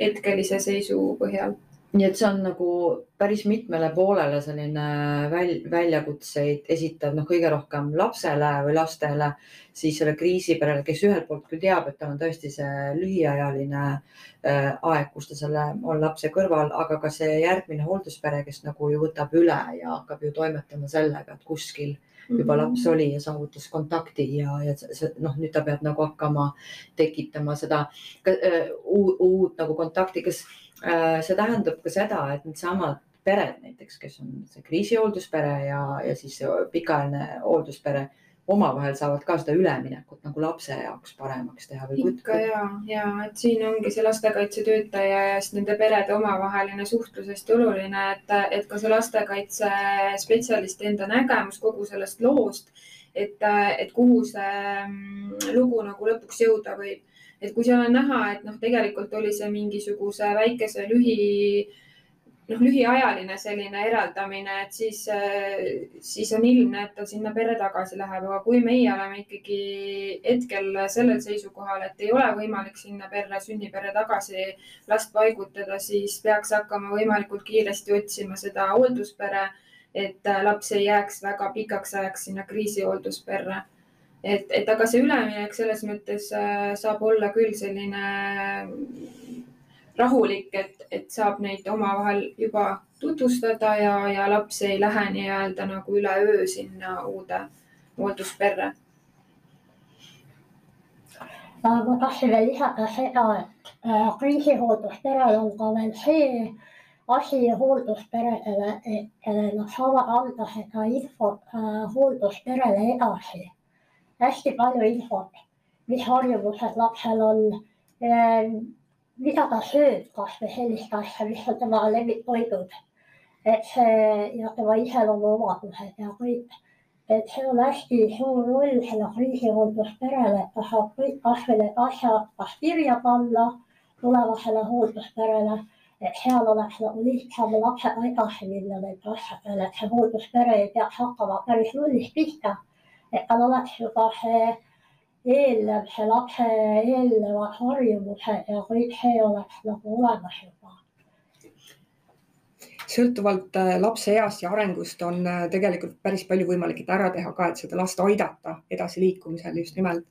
hetkelise seisu põhjal. Nii et see on nagu päris mitmele poolele selline väl, väljakutseid esitav, noh, kõige rohkem lapsele või lastele, siis selle kriisiperele, kes ühelt poolt küll teab, et tal on tõesti see lühiajaline äh, aeg, kus ta selle on lapse kõrval, aga ka see järgmine hoolduspere, kes nagu ju võtab üle ja hakkab ju toimetama sellega, et kuskil juba laps oli ja saavutas kontakti ja, ja noh, nüüd ta peab nagu hakkama tekitama seda äh, uut, uut nagu kontakti, kas see tähendab ka seda, et needsamad pered näiteks, kes on see kriisihoolduspere ja, ja siis pikaajaline hoolduspere omavahel saavad ka seda üleminekut nagu lapse jaoks paremaks teha või? ikka ja, ja et siin ongi see lastekaitsetöötaja ja siis nende perede omavaheline suhtlus hästi oluline, et, et ka see lastekaitsespetsialisti enda nägemus kogu sellest loost, et, et kuhu see mm, lugu nagu lõpuks jõuda võib. Et kui seal on näha, et noh, tegelikult oli see mingisuguse väikese lühi noh, lühiajaline selline eraldamine, et siis, siis on ilmne, et ta sinna perre tagasi läheb, aga kui meie oleme ikkagi hetkel sellel seisukohal, et ei ole võimalik sinna perre, sünniperre tagasi last paigutada, siis peaks hakkama võimalikult kiiresti otsima seda hoolduspere, et laps ei jääks väga pikaks ajaks sinna kriisihooldusperre et, et aga see üleminek selles mõttes äh, saab olla küll selline rahulik, et, et saab neid omavahel juba tutvustada ja, ja laps ei lähe nii-öelda nagu üleöö sinna uude hooldusperre. ma tahtsin veel lisada seda, et äh, kriisihooldusperel on ka veel see asi hooldusperedele, et äh, nad saavad anda seda infot äh, hooldusperele edasi. Hästi palju infot, mis harjumused lapsel on mida ta sööb, kasvõi sellist asja, mis on tema lemmiktoidud. et see ja tema iseloomuomadused ja kõik. et see on hästi suur roll selle kriisihooldusperele, et ta saab kõik kasvõi need asjad kas kirja panna tulevasele hooldusperele, et seal oleks nagu lihtsam lapsega edasi minna nende asjadele, et see hoolduspere ei peaks hakkama päris nullist pihta. Oleks juba see eelnev, see lapse eelnevad harjumused ja kõik see oleks nagu olemas juba. sõltuvalt äh, lapse east ja arengust on äh, tegelikult päris palju võimalik ära teha ka, et seda last aidata edasiliikumisel just nimelt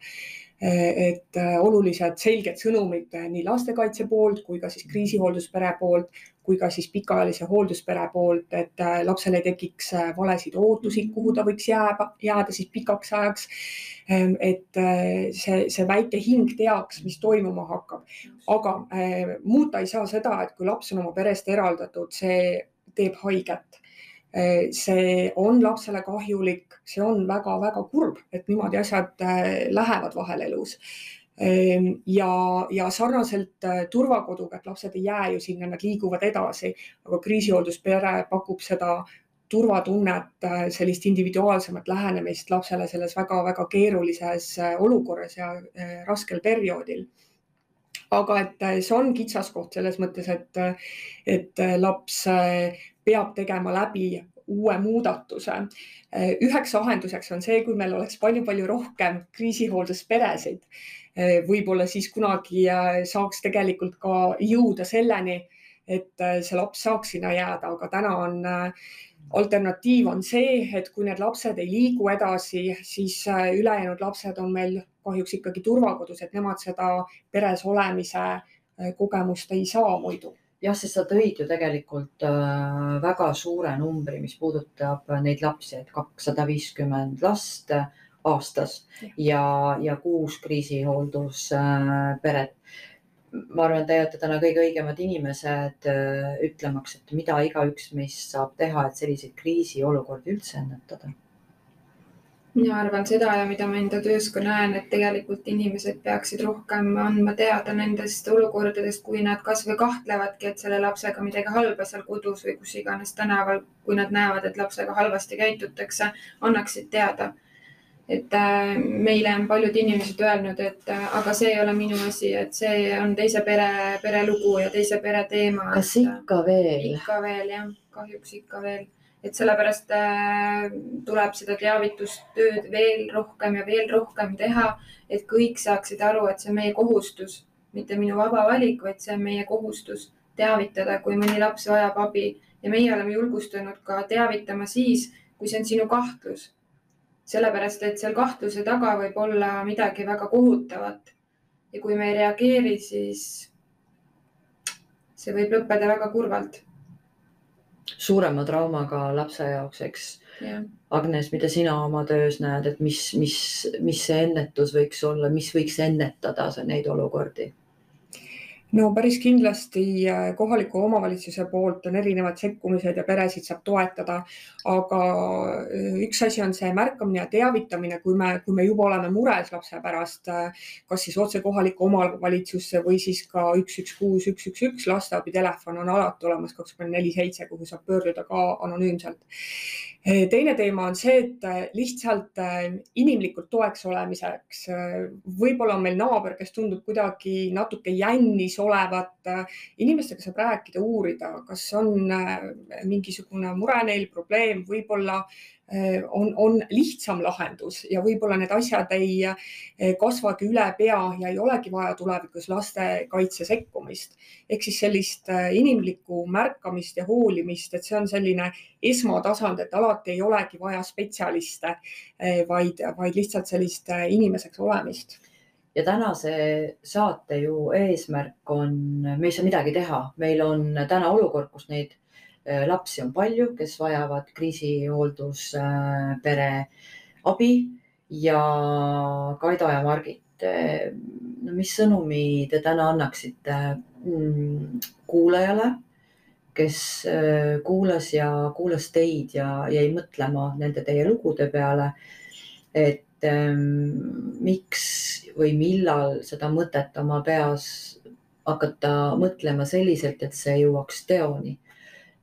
et äh, olulised selged sõnumid nii lastekaitse poolt kui ka siis kriisihoolduspere poolt kui ka siis pikaajalise hoolduspere poolt, et äh, lapsel ei tekiks äh, valesid ootusi, kuhu ta võiks jääda, jääda siis pikaks ajaks. Ähm, et see, see väike hing teaks, mis toimuma hakkab, aga muuta ei saa seda, et kui laps on oma perest eraldatud, see teeb haiget see on lapsele kahjulik, see on väga-väga kurb, et niimoodi asjad lähevad vahel elus. ja, ja sarnaselt turvakoduga, et lapsed ei jää ju sinna, nad liiguvad edasi, aga kriisihoolduspere pakub seda turvatunnet, sellist individuaalsemat lähenemist lapsele selles väga-väga keerulises olukorras ja raskel perioodil aga et see on kitsaskoht selles mõttes, et, et laps peab tegema läbi uue muudatuse. üheks lahenduseks on see, kui meil oleks palju-palju rohkem kriisihooldusperesid. võib-olla siis kunagi saaks tegelikult ka jõuda selleni, et see laps saaks sinna jääda, aga täna on alternatiiv on see, et kui need lapsed ei liigu edasi, siis ülejäänud lapsed on meil kahjuks ikkagi turvakodus, et nemad seda peres olemise kogemust ei saa muidu jah, sest sa tõid ju tegelikult äh, väga suure numbri, mis puudutab neid lapsi, et kakssada viiskümmend last aastas ja, ja kuus kriisihooldusperet. ma arvan, et te olete täna kõige õigemad inimesed äh, ütlemaks, et mida igaüks meist saab teha, et selliseid kriisiolukordi üldse ennetada mina arvan seda ja mida ma enda töös ka näen, et tegelikult inimesed peaksid rohkem andma teada nendest olukordadest, kui nad kasvõi kahtlevadki, et selle lapsega midagi halba seal kodus või kus iganes tänaval, kui nad näevad, et lapsega halvasti käitutakse, annaksid teada. et äh, meile on paljud inimesed öelnud, et äh, aga see ei ole minu asi, et see on teise pere, pere lugu ja teise pere teema. kas ikka veel? ikka veel jah, kahjuks ikka veel et sellepärast äh, tuleb seda teavitustööd veel rohkem ja veel rohkem teha, et kõik saaksid aru, et see on meie kohustus, mitte minu vaba valik, vaid see on meie kohustus teavitada, kui mõni laps vajab abi ja meie oleme julgustanud ka teavitama siis, kui see on sinu kahtlus. sellepärast, et seal kahtluse taga võib olla midagi väga kohutavat. ja kui me ei reageeri, siis see võib lõppeda väga kurvalt suurema traumaga lapse jaoks, eks. Agnes, mida sina oma töös näed, et mis, mis, mis see ennetus võiks olla, mis võiks ennetada neid olukordi? No päris kindlasti äh, kohaliku omavalitsuse poolt on erinevad sekkumised ja peresid saab toetada, aga äh, üks asi on see märkamine ja teavitamine, kui me, kui me juba oleme mures lapse pärast, äh, kas siis otse kohalikku omavalitsusse või siis ka üks, üks, kuus, üks, üks, üks lasteabitelefon on alati olemas kakskümmend neli seitse, kuhu saab pöörduda ka anonüümselt teine teema on see, et lihtsalt inimlikult toeks olemiseks, võib-olla on meil naaber, kes tundub kuidagi natuke jännis olevat. inimestega saab rääkida, uurida, kas on mingisugune mure neil, probleem, võib-olla on, on lihtsam lahendus ja võib-olla need asjad ei äh, kasvagi üle pea ja ei olegi vaja tulevikus lastekaitse sekkumist. ehk siis sellist äh, inimlikku märkamist ja hoolimist, et see on selline esmatasand, et alati ei olegi vaja spetsialiste, vaid, vaid lihtsalt sellist inimeseks olemist ja tänase saate ju eesmärk on, me ei saa midagi teha, meil on täna olukord, kus neid Äh, lapsi on palju, kes vajavad kriisihoolduspere äh, abi ja Kaido ja Margit, äh, no mis sõnumi te täna annaksite mm, kuulajale, kes kuulas ja kuulas teid ja jäi mõtlema nende teie lugude peale, et ähm, miks või millal seda mõtet oma peas hakata mõtlema selliselt, et see jõuaks teoni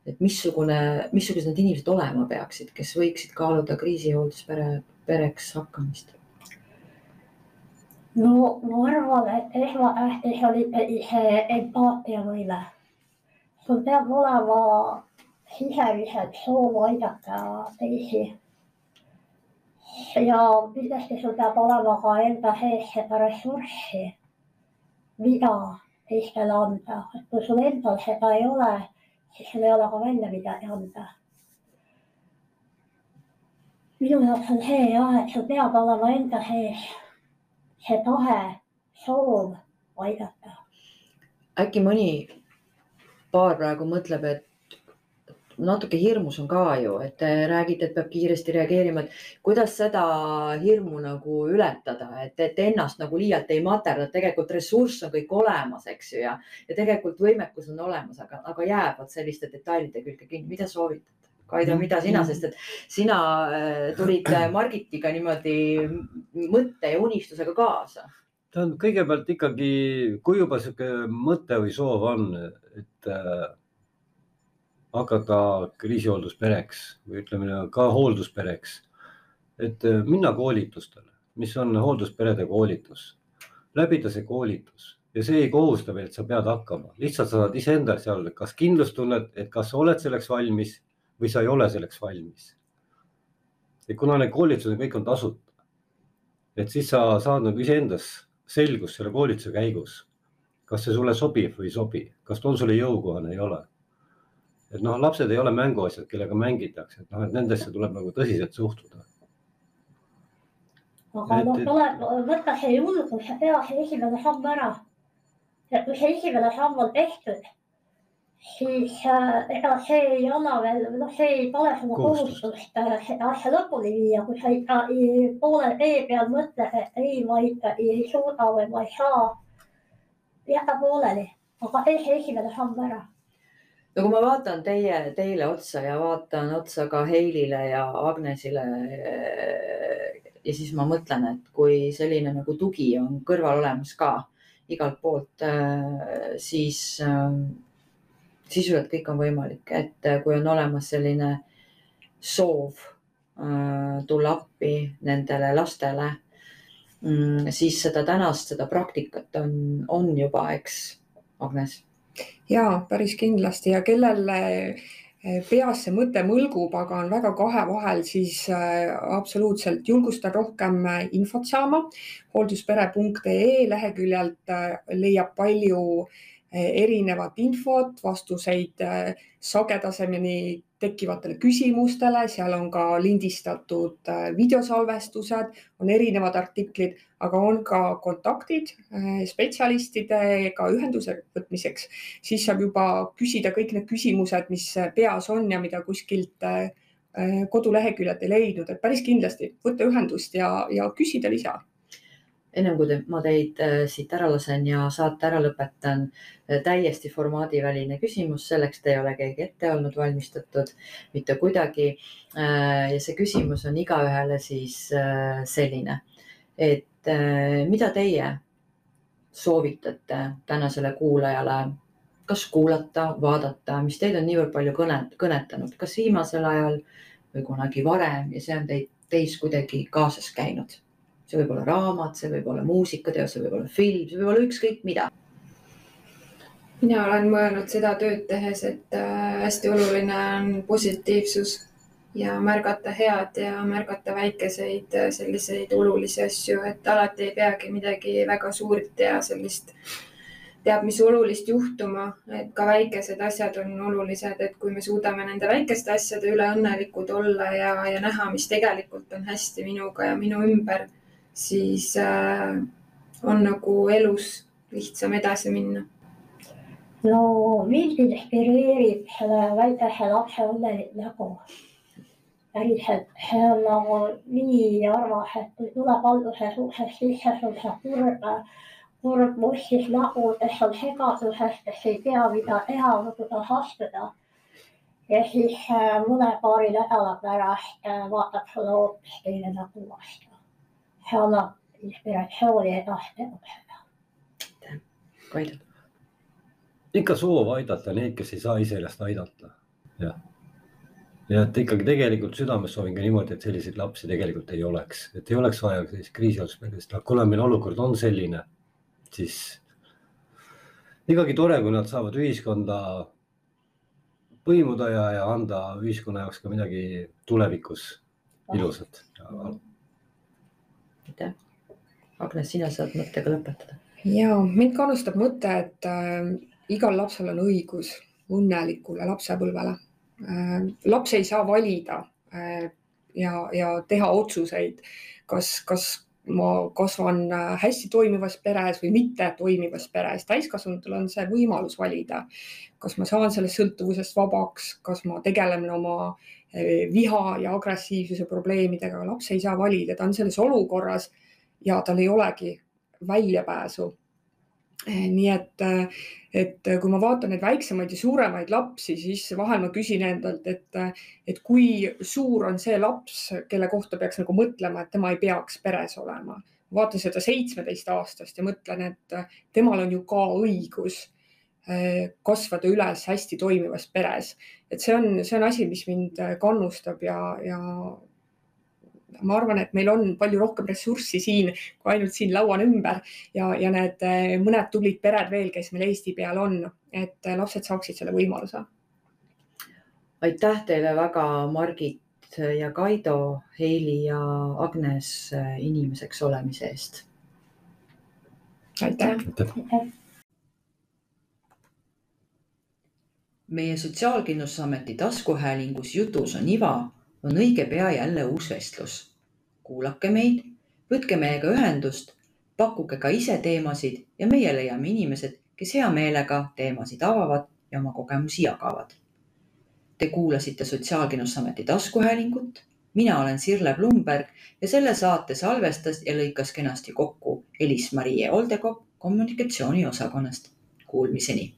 et missugune, missugused need inimesed olema peaksid, kes võiksid kaaluda kriisihoolduspere, pereks hakkamist? no ma arvan, et esmatähtis oli see empaatiavõime. sul peab olema sisemiselt soov aidata teisi. ja kindlasti sul peab olema ka enda sees seda ressurssi, mida teistele anda, kui sul endal seda ei ole siis sul ei ole ka välja midagi anda. minu jaoks on see jah, et sul peab olema enda sees see tahe, soov aidata. äkki mõni paar praegu mõtleb, et natuke hirmus on ka ju, et te räägite, et peab kiiresti reageerima, et kuidas seda hirmu nagu ületada, et, et ennast nagu liialt ei materda, tegelikult ressurss on kõik olemas, eks ju, ja, ja tegelikult võimekus on olemas, aga, aga jäävad selliste detailide külge kinni, mida soovitad? Kaido, mida sina, sest et sina äh, tulid äh, Margitiga niimoodi mõtte ja unistusega kaasa. Tähendab, kõigepealt ikkagi, kui juba sihuke mõte või soov on, et äh, hakata kriisihoolduspereks või ütleme ka hoolduspereks, et äh, minna koolitustele, mis on hooldusperede koolitus, läbida see koolitus ja see ei kohusta veel, et sa pead hakkama, lihtsalt sa saad iseenda seal, kas kindlustunnet, et kas sa oled selleks valmis või sa ei ole selleks valmis. et kuna need koolitused kõik on tasuta, et siis sa saad nagu iseendas selgust selle koolituse käigus, kas see sulle sobib või ei sobi, kas ta on sulle jõukohane, ei ole et noh, lapsed ei ole mänguasjad, kellega mängitakse, et noh, et nendesse tuleb nagu tõsiselt suhtuda. aga noh, tuleb võtta see julgus ja teha see esimene samm ära. ja kui see esimene samm on tehtud, siis äh, ega see ei anna veel, noh, see ei pane sulle Kohustust. äh, seda asja lõpuni viia, kui sa ikka poole tee peal mõtled, et ei, ma ikka ei suuda või ma ei saa. jäta pooleli, aga tee see esimene samm ära. No kui ma vaatan teie, teile otsa ja vaatan otsa ka Heilile ja Agnesile. ja siis ma mõtlen, et kui selline nagu tugi on kõrval olemas ka igalt poolt, siis, sisuliselt kõik on võimalik, et kui on olemas selline soov tulla appi nendele lastele, siis seda tänast, seda praktikat on, on juba, eks, Agnes ja päris kindlasti ja kellel eh, peas see mõte mõlgub, aga on väga kahe vahel, siis eh, absoluutselt julgustan rohkem eh, infot saama. hoolduspere.ee leheküljelt eh, leiab palju erinevat infot, vastuseid sagedamini tekkivatele küsimustele, seal on ka lindistatud eh, videosalvestused, on erinevad artiklid, aga on ka kontaktid eh, spetsialistidega ühenduse võtmiseks siis saab juba küsida kõik need küsimused, mis peas on ja mida kuskilt äh, koduleheküljelt ei leidnud, et päris kindlasti võtta ühendust ja, ja küsida lisa. Ennem kui te, ma teid äh, siit ära lasen ja saate ära lõpetan, täiesti formaadiväline küsimus, selleks te ei ole keegi ette olnud valmistatud mitte kuidagi. ja see küsimus on igaühele siis äh, selline, et äh, mida teie soovitate tänasele kuulajale, kas kuulata, vaadata, mis teid on niivõrd palju kõne, kõnetanud, kas viimasel ajal või kunagi varem? Ja see on teid, teis kuidagi kaasas käinud see võib olla raamat, see võib olla muusikateos, see võib olla film, see võib olla ükskõik mida. mina olen mõelnud seda tööd tehes, et äh, hästi oluline on positiivsus ja märgata head ja märgata väikeseid äh, selliseid olulisi asju, et alati ei peagi midagi väga suurt ja sellist teab mis olulist juhtuma, et ka väikesed asjad on olulised, et kui me suudame nende väikeste asjade üle õnnelikud olla ja, ja näha, mis tegelikult on hästi minuga ja minu ümber, siis äh, on nagu elus lihtsam edasi minna. no mind inspireerib selle väikese lapse õnnelik nägu. päriselt, see on nagu nii armas, et kui tuleb alguses uksest sisse, sul see kurb, kurb mustis nägu, kes on segaduses, kes ei tea, mida teha või kuidas astuda. ja siis äh, mõne paari nädala pärast äh, vaatab sulle hoopis teine nägu vastu. See annab inspiratsiooni edasi tegutseda. Kaido, ikka soov aidata neid, kes ei saa ise ennast aidata. jah. ja et ikkagi tegelikult südames soovin ka niimoodi, et selliseid lapsi tegelikult ei oleks, et ei oleks vaja sellist kriisiotsusperioodist, kuna meil olukord on selline, siis ikkagi tore, kui nad saavad ühiskonda põimuda ja, ja anda ühiskonna jaoks ka midagi tulevikus ilusat. aitäh. Agnes, sina saad mõttega lõpetada. ja mind kannustab mõte, et äh, igal lapsel on õigus õnnelikule lapsepõlvele äh,. laps ei saa valida äh, ja, ja teha otsuseid, kas, kas ma kasvan äh, hästi toimivas peres või mitte toimivas peres. täiskasvanutel on see võimalus valida, kas ma saan sellest sõltuvusest vabaks, kas ma tegelen oma äh, viha ja agressiivsuse probleemidega, laps ei saa valida, ta on selles olukorras ja tal ei olegi väljapääsu. nii et, et kui ma vaatan neid väiksemaid ja suuremaid lapsi, siis vahel ma küsin endalt, et, et kui suur on see laps, kelle kohta peaks nagu mõtlema, et tema ei peaks peres olema. vaatan seda seitsmeteistaastast ja mõtlen, et temal on ju ka õigus eh, kasvada üles hästi toimivas peres, et see on, see on asi, mis mind kannustab ja, ja ma arvan, et meil on palju rohkem ressurssi siin kui ainult siin laua ümber ja, ja need eh, mõned tublid pered veel, kes meil Eesti peal on, et eh, lapsed saaksid selle võimaluse. aitäh teile väga, Margit ja Kaido, Heili ja Agnes inimeseks olemise eest. aitäh. meie Sotsiaalkindlustusameti taskuhäälingus Jutus on iva on õige pea jälle uus vestlus. kuulake meid, võtke meiega ühendust, pakkuge ka ise teemasid ja meie leiame inimesed, kes hea meelega teemasid avavad ja oma kogemusi jagavad. Te kuulasite Sotsiaalkindlustusameti taskuhäälingut. mina olen Sirle Blumberg ja selle saate salvestas ja lõikas kenasti kokku Elis-Marie Oldekop kommunikatsiooniosakonnast. Kuulmiseni